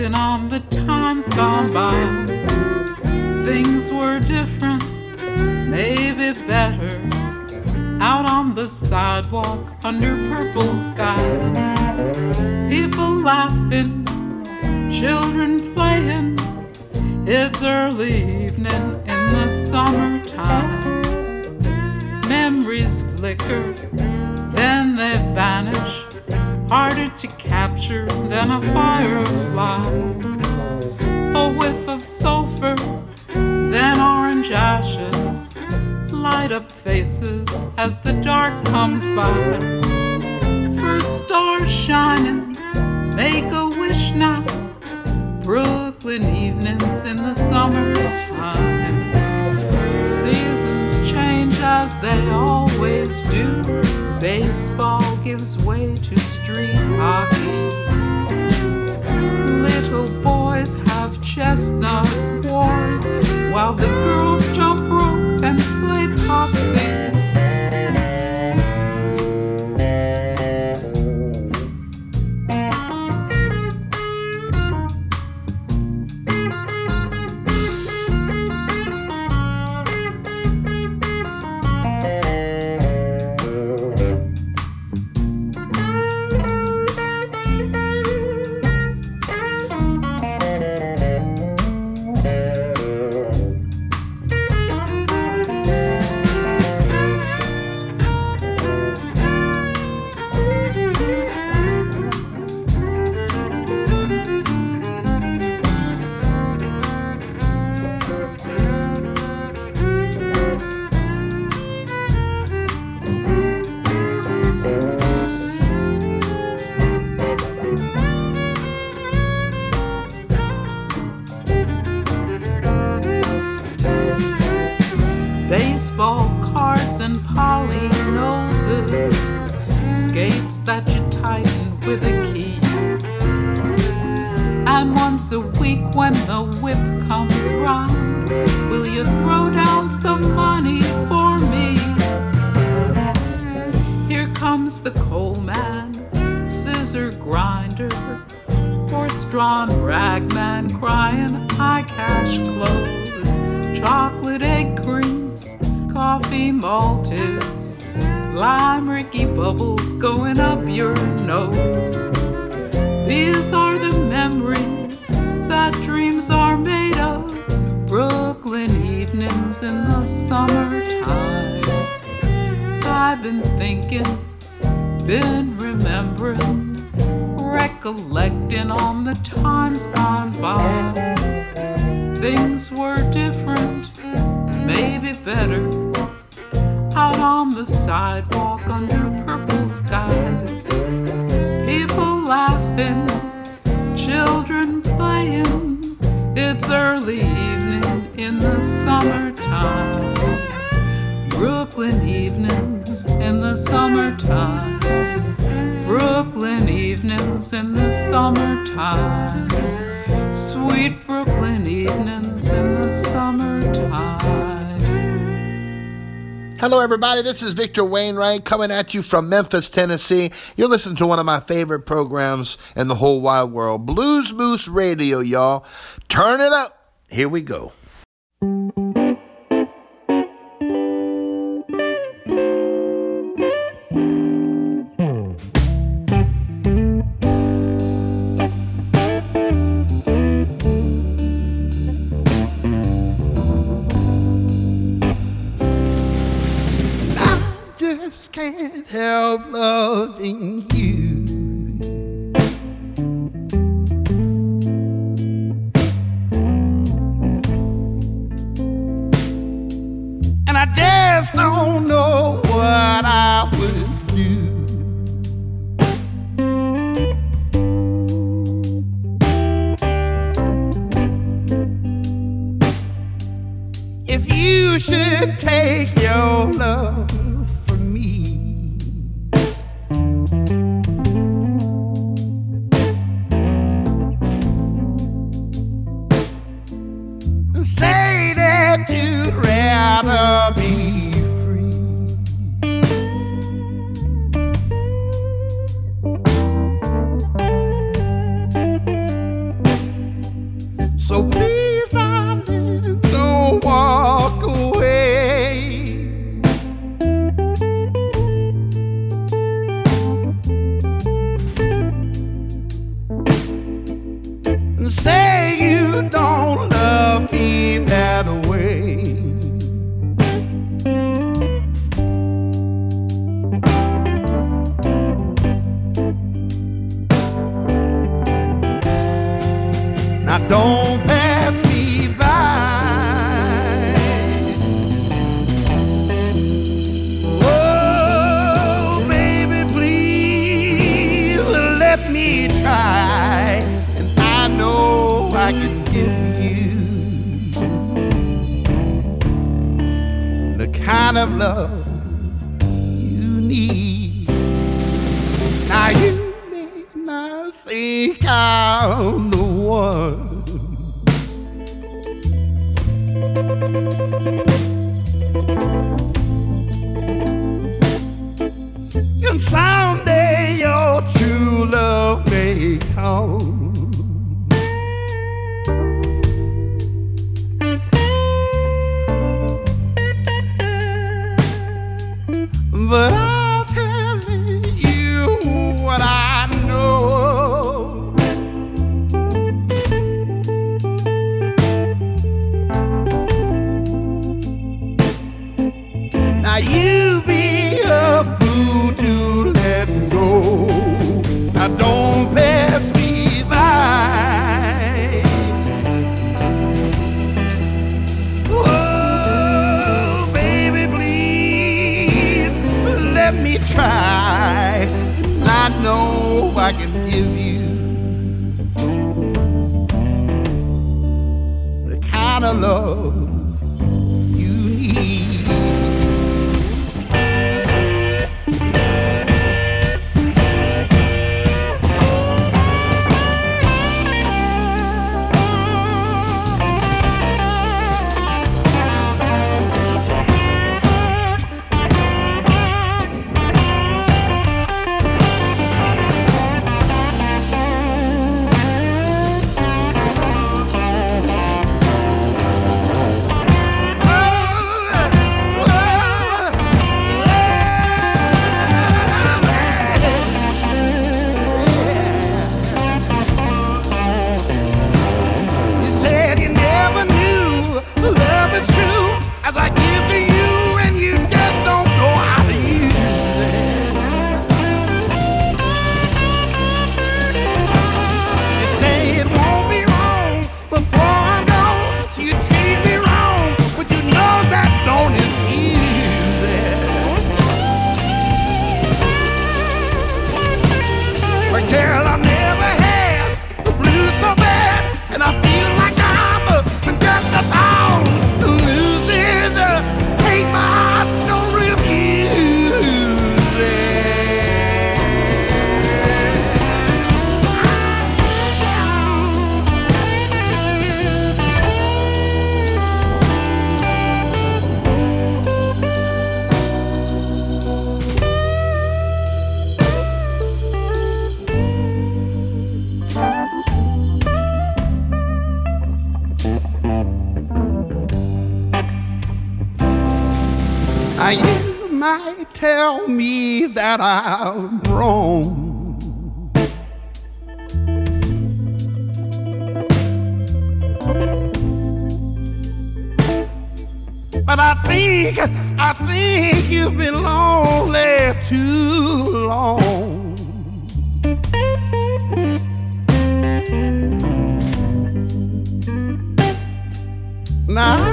Recollecting on the times gone by. Things were different, maybe better. Out on the sidewalk under purple skies, people laughing, children playing. It's early evening in the summertime. Memories flicker, then they vanish, harder to capture than a firefly. The dark comes by. First stars shining, recollecting on the times gone by. Things were different, maybe better. Out on the sidewalk under purple skies, people laughing, children playing. It's early evening in the summertime. Brooklyn evenings in the summertime. Brooklyn evenings in the summertime. Sweet Brooklyn evenings in the summertime. Hello, everybody. This is Victor Wainwright coming at you from Memphis, Tennessee. You're listening to one of my favorite programs in the whole wide world, Blues Moose Radio, y'all. Turn it up. Here we go. tell me that I'm wrong. But I think, I think you've been lonely too long. Now,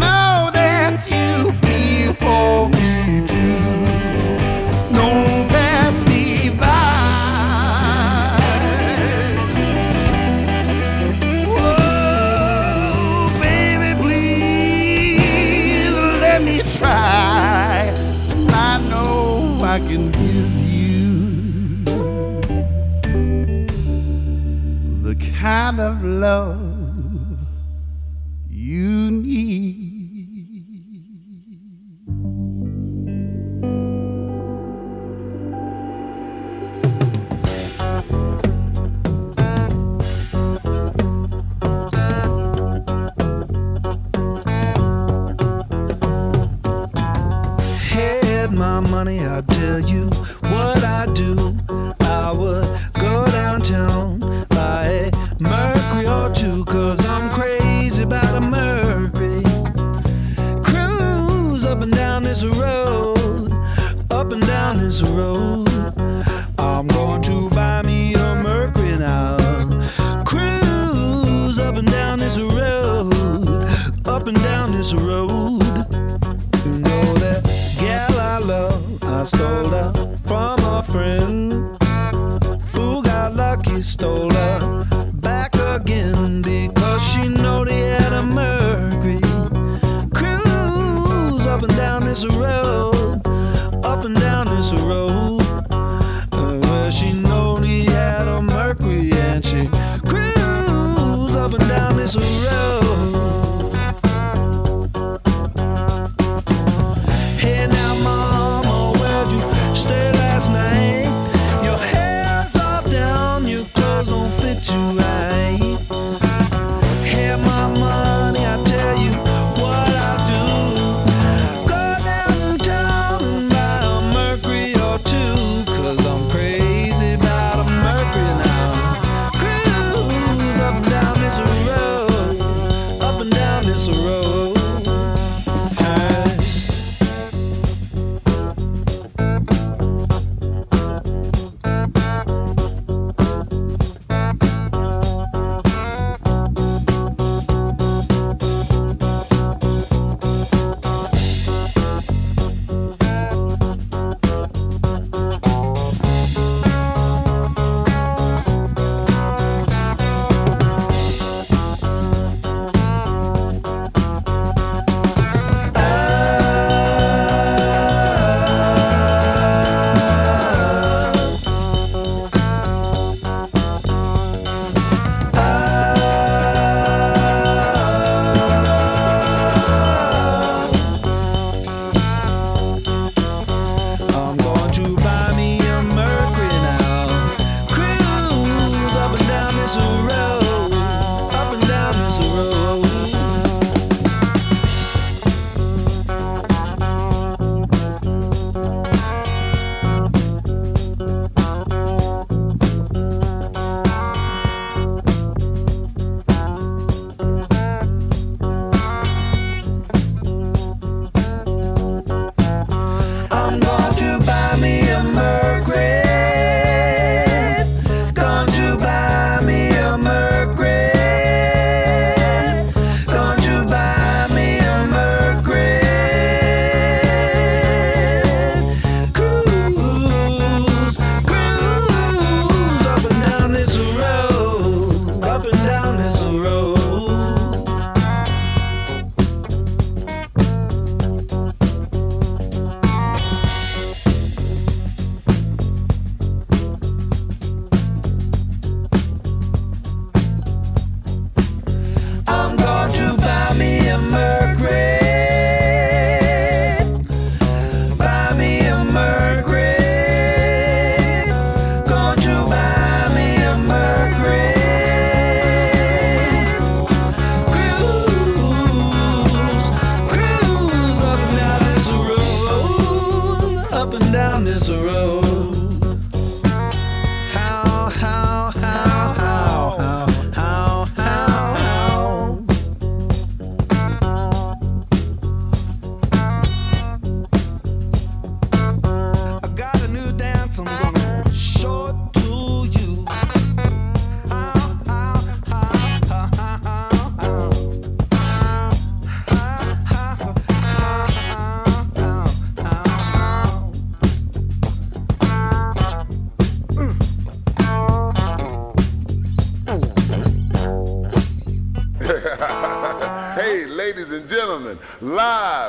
know that you feel for me too. No pass divide. Oh, baby, please let me try. I know I can give you the kind of love.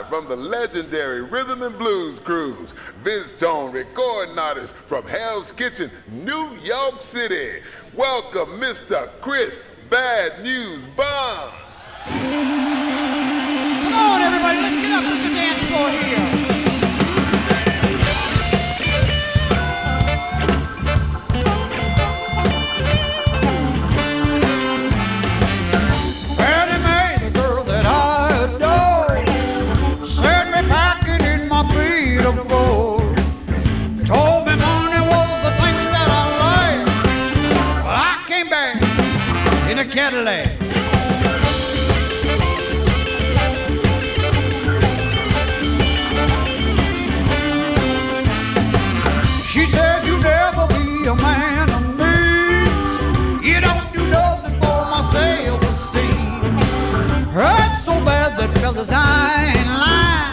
live from the legendary Rhythm and Blues Cruise. VizzTone, recording artist from Hell's Kitchen, New York City. Welcome, Mr. Chris Bad News Barnes. Come on, everybody, let's get up to the dance floor here. Cadillac. She said you'd never be a man of means. You don't do nothing for my self-esteem. Hurt so bad that fellas I ain't lying.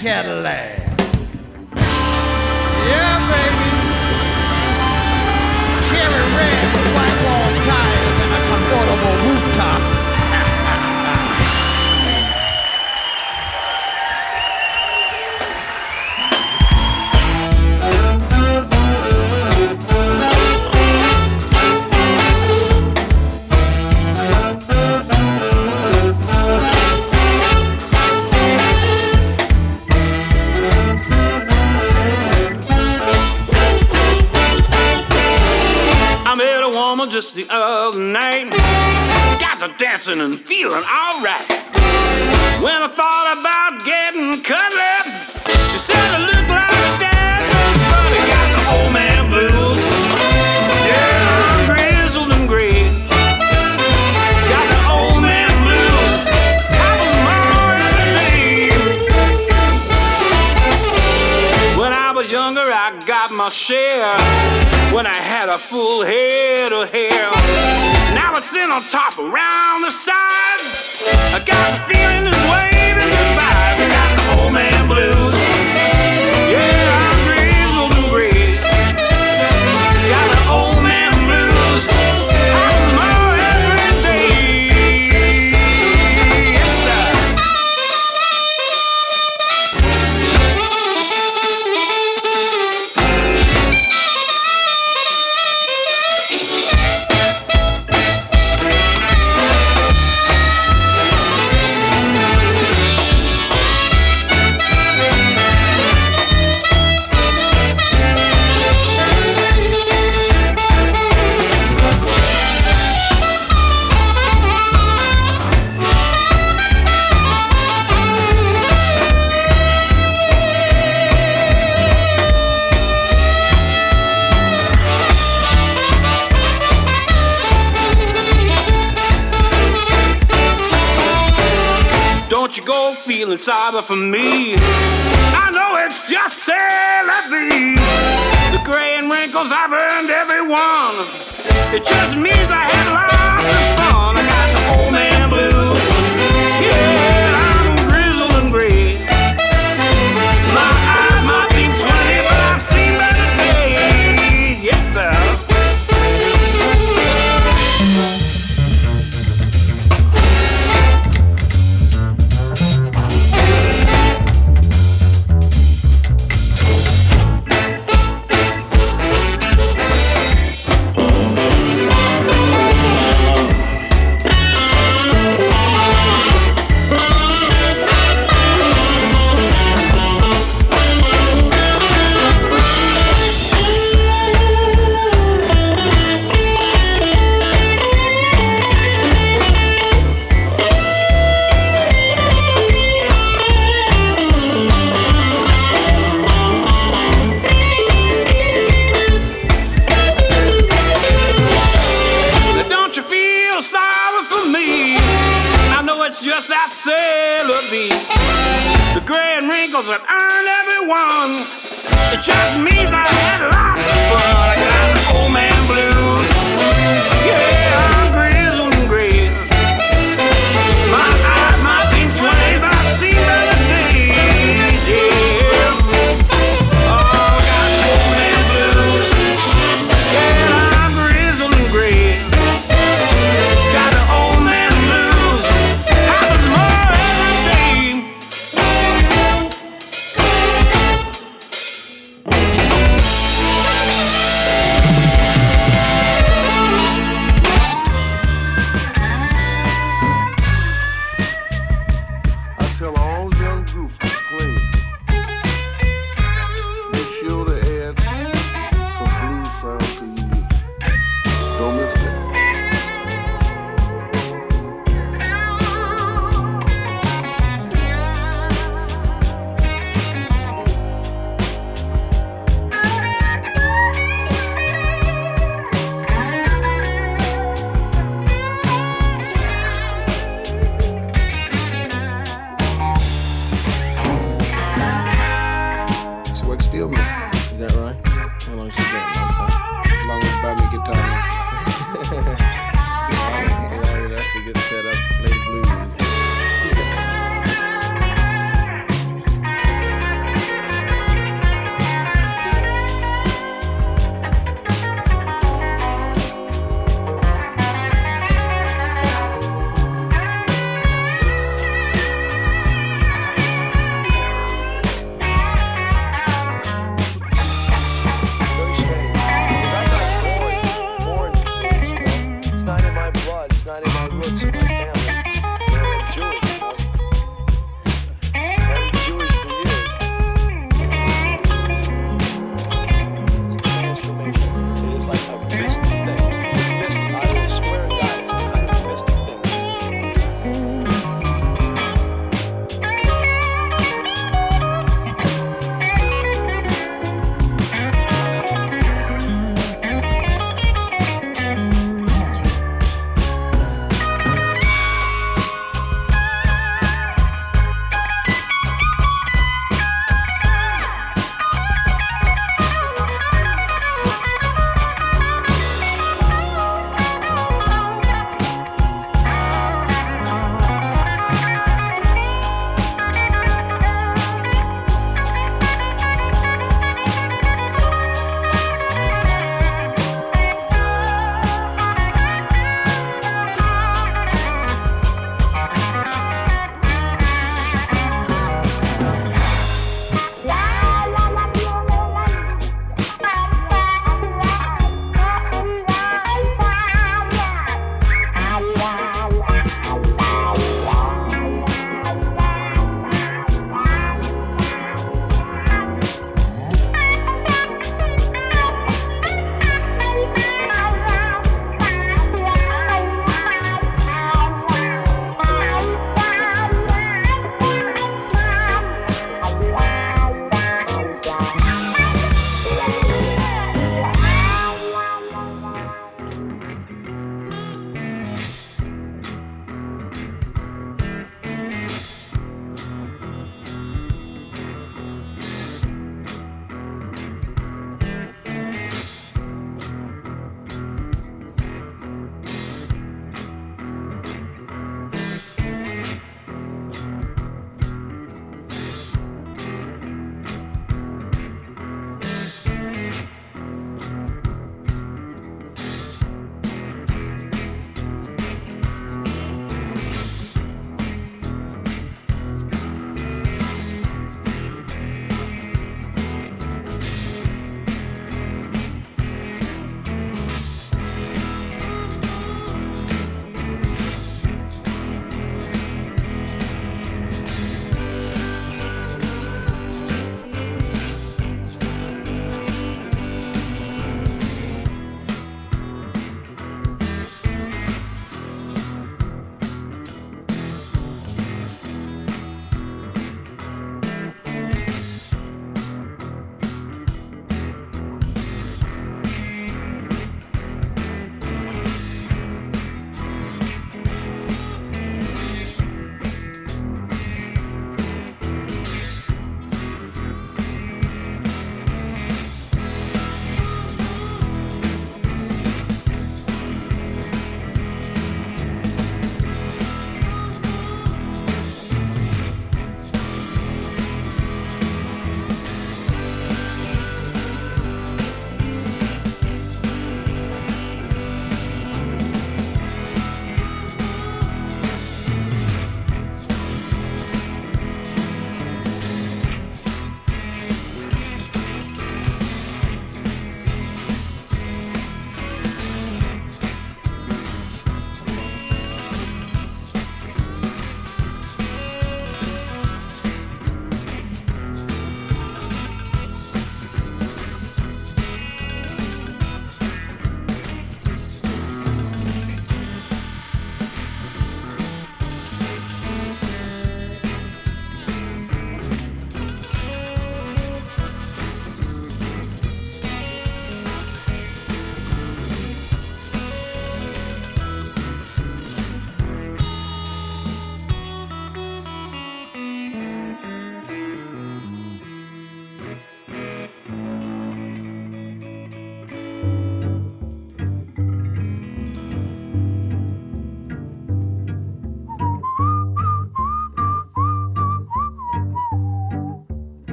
Cadillac. brother's night. Got to dancing and feeling alright. When I thought share when I had a full head of hair. Now it's in on top, around the sides. I got the feeling this way. feel inside, for me, I know it's just telepathy. The gray and wrinkles I've earned everyone. It just means I had lots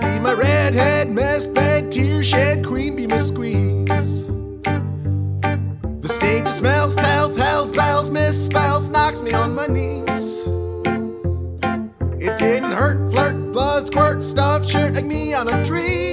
see my redhead mess bed, tear shed, queen bee miss squeeze. The stage smells, tells, hells, bells, misspells, knocks me on my knees. It didn't hurt, flirt, blood, squirt, stuff, shirt like me on a tree.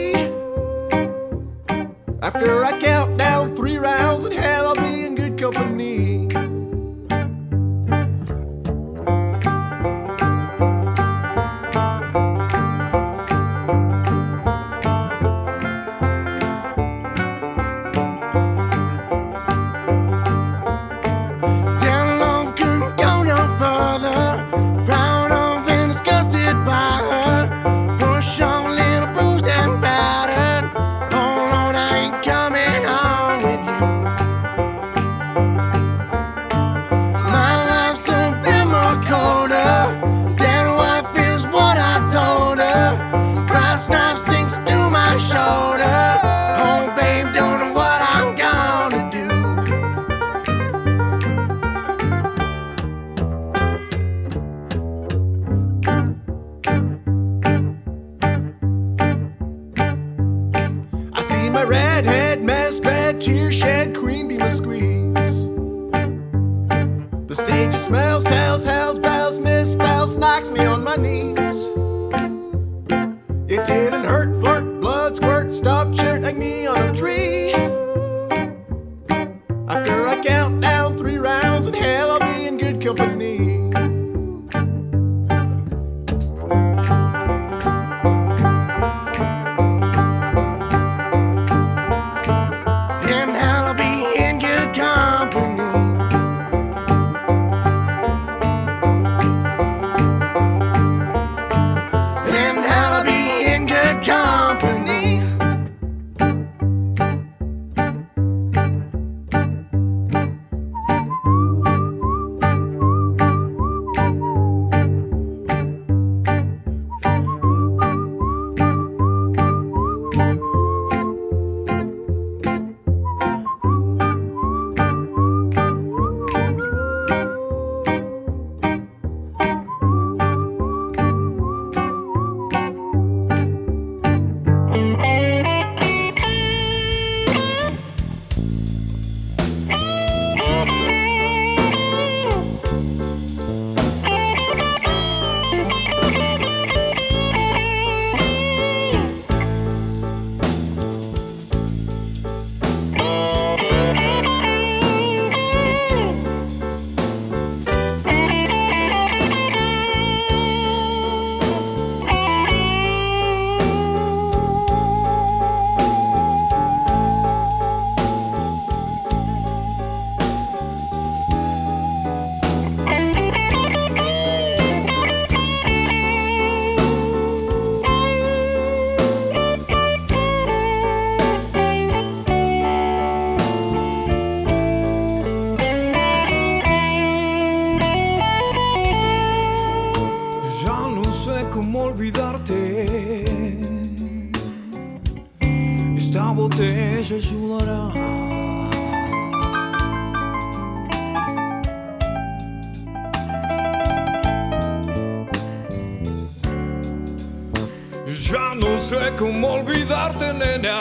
sé cómo olvidarte, nena.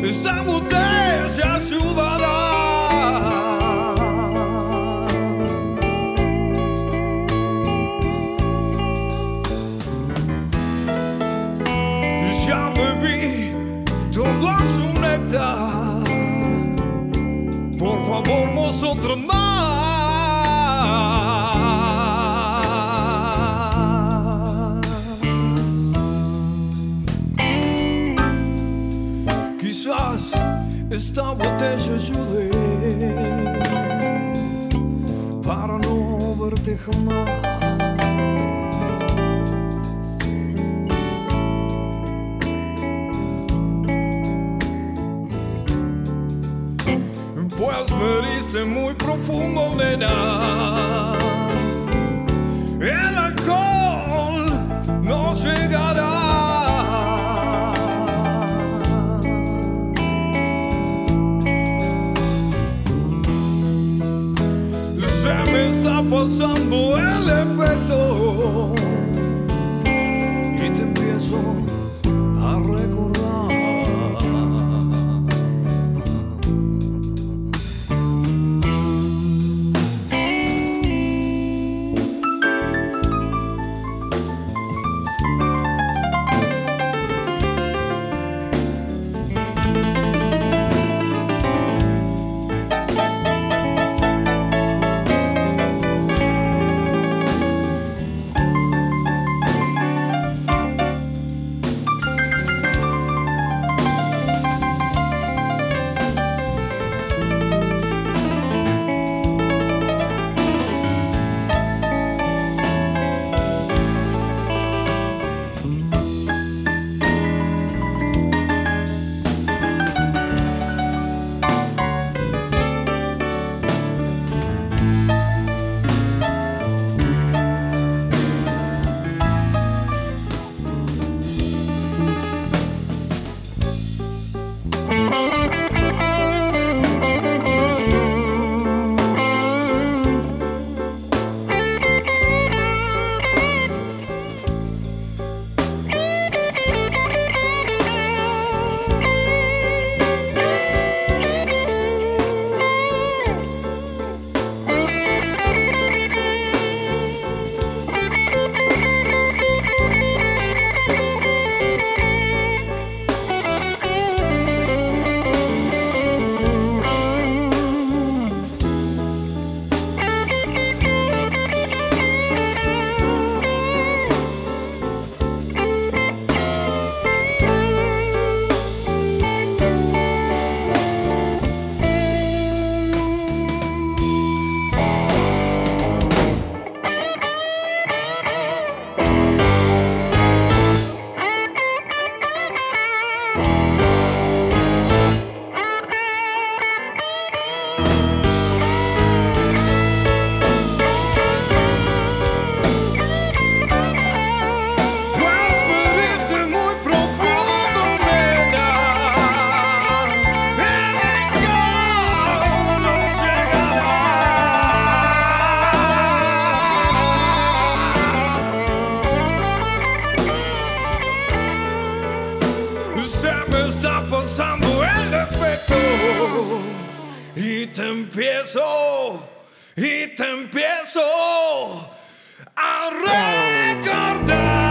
Esta botella ciudadana. Ya bebí todo su néctar. Por favor, nosotros más. Esta te ayudé para no verte jamás. Pues me diste muy profundo, nena. son buen efecto. Te empiezo Y te empiezo a Raising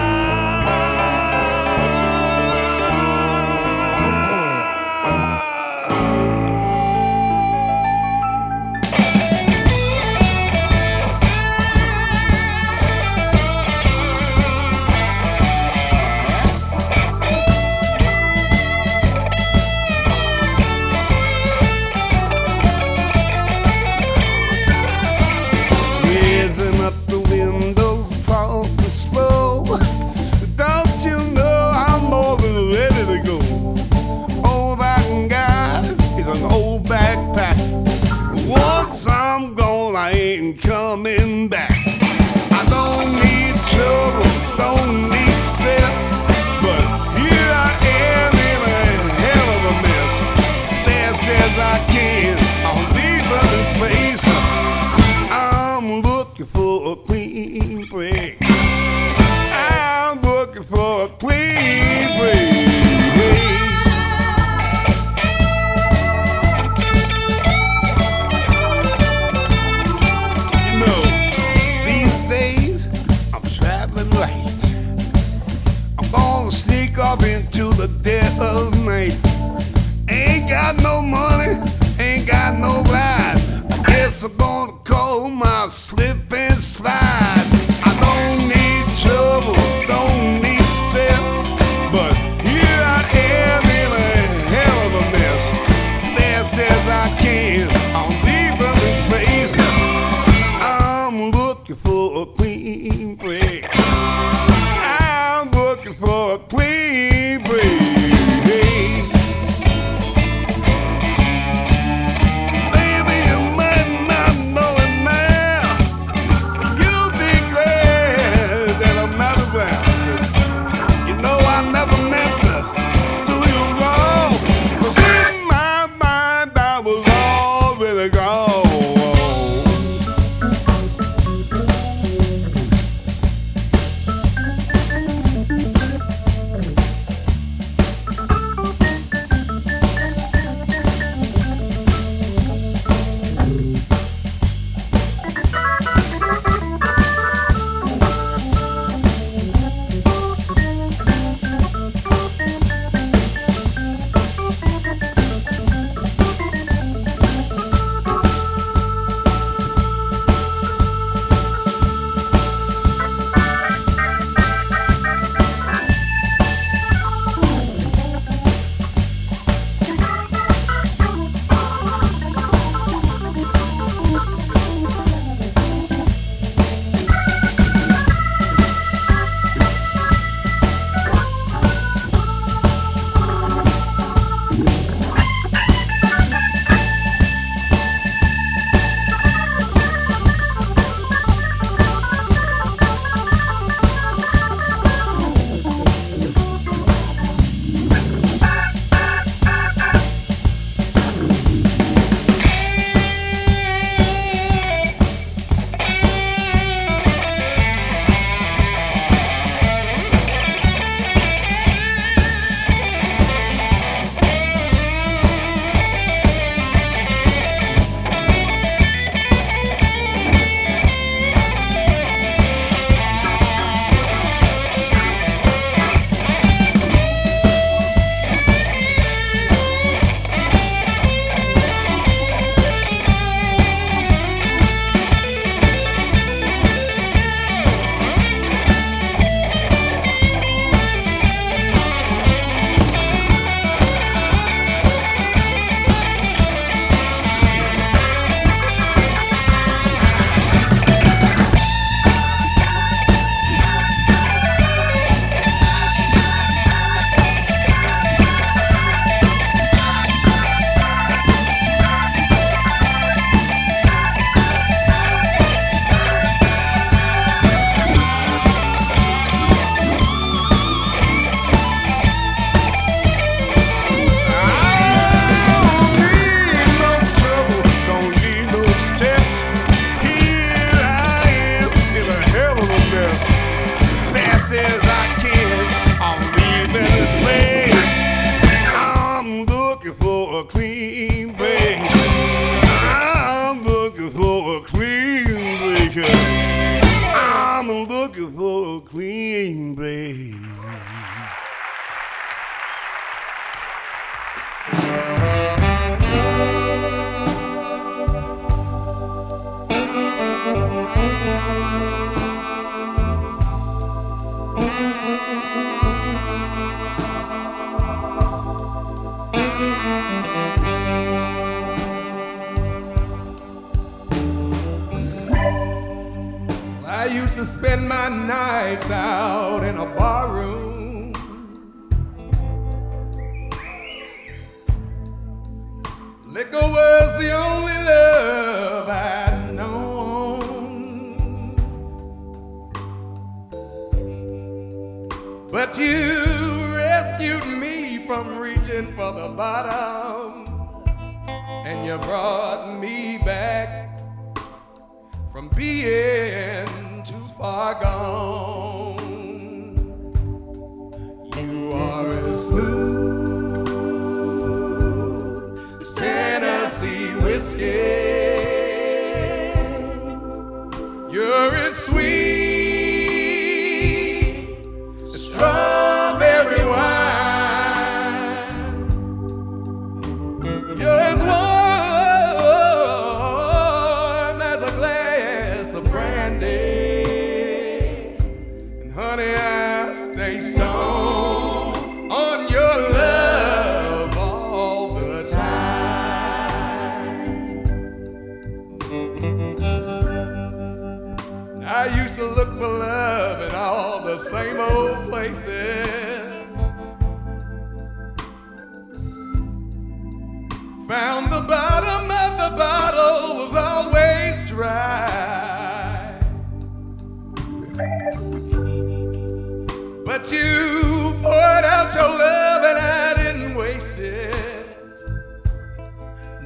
and my knives out.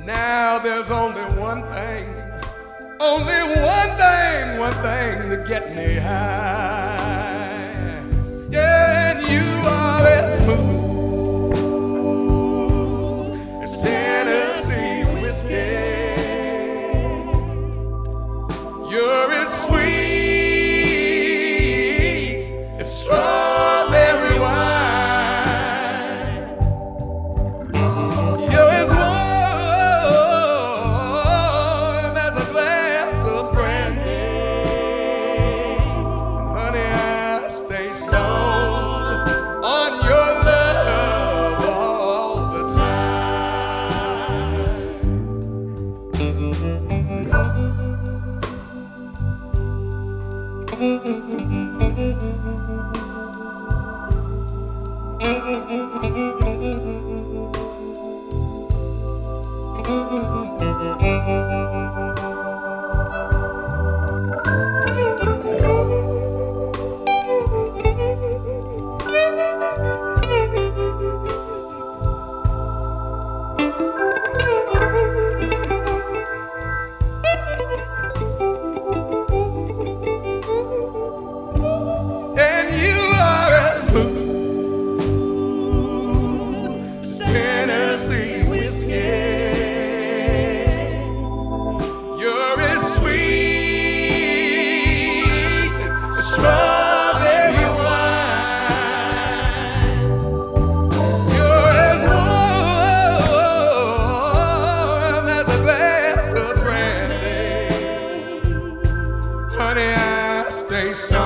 Now there's only one thing, only one thing, one thing to get me high. honey, I stay strong.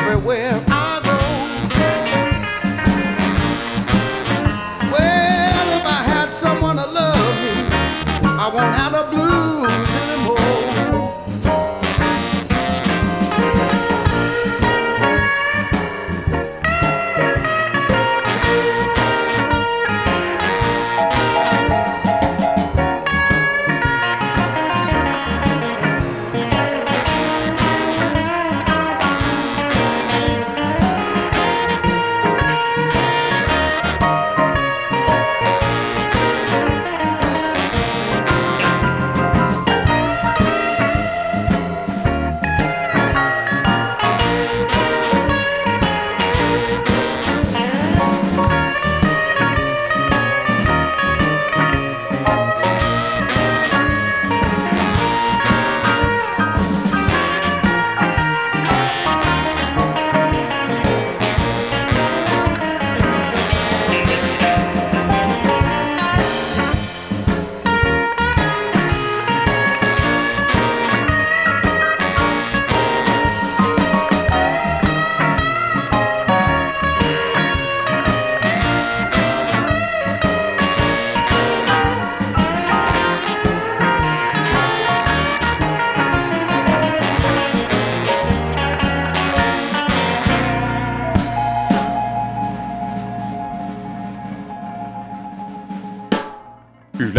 everywhere.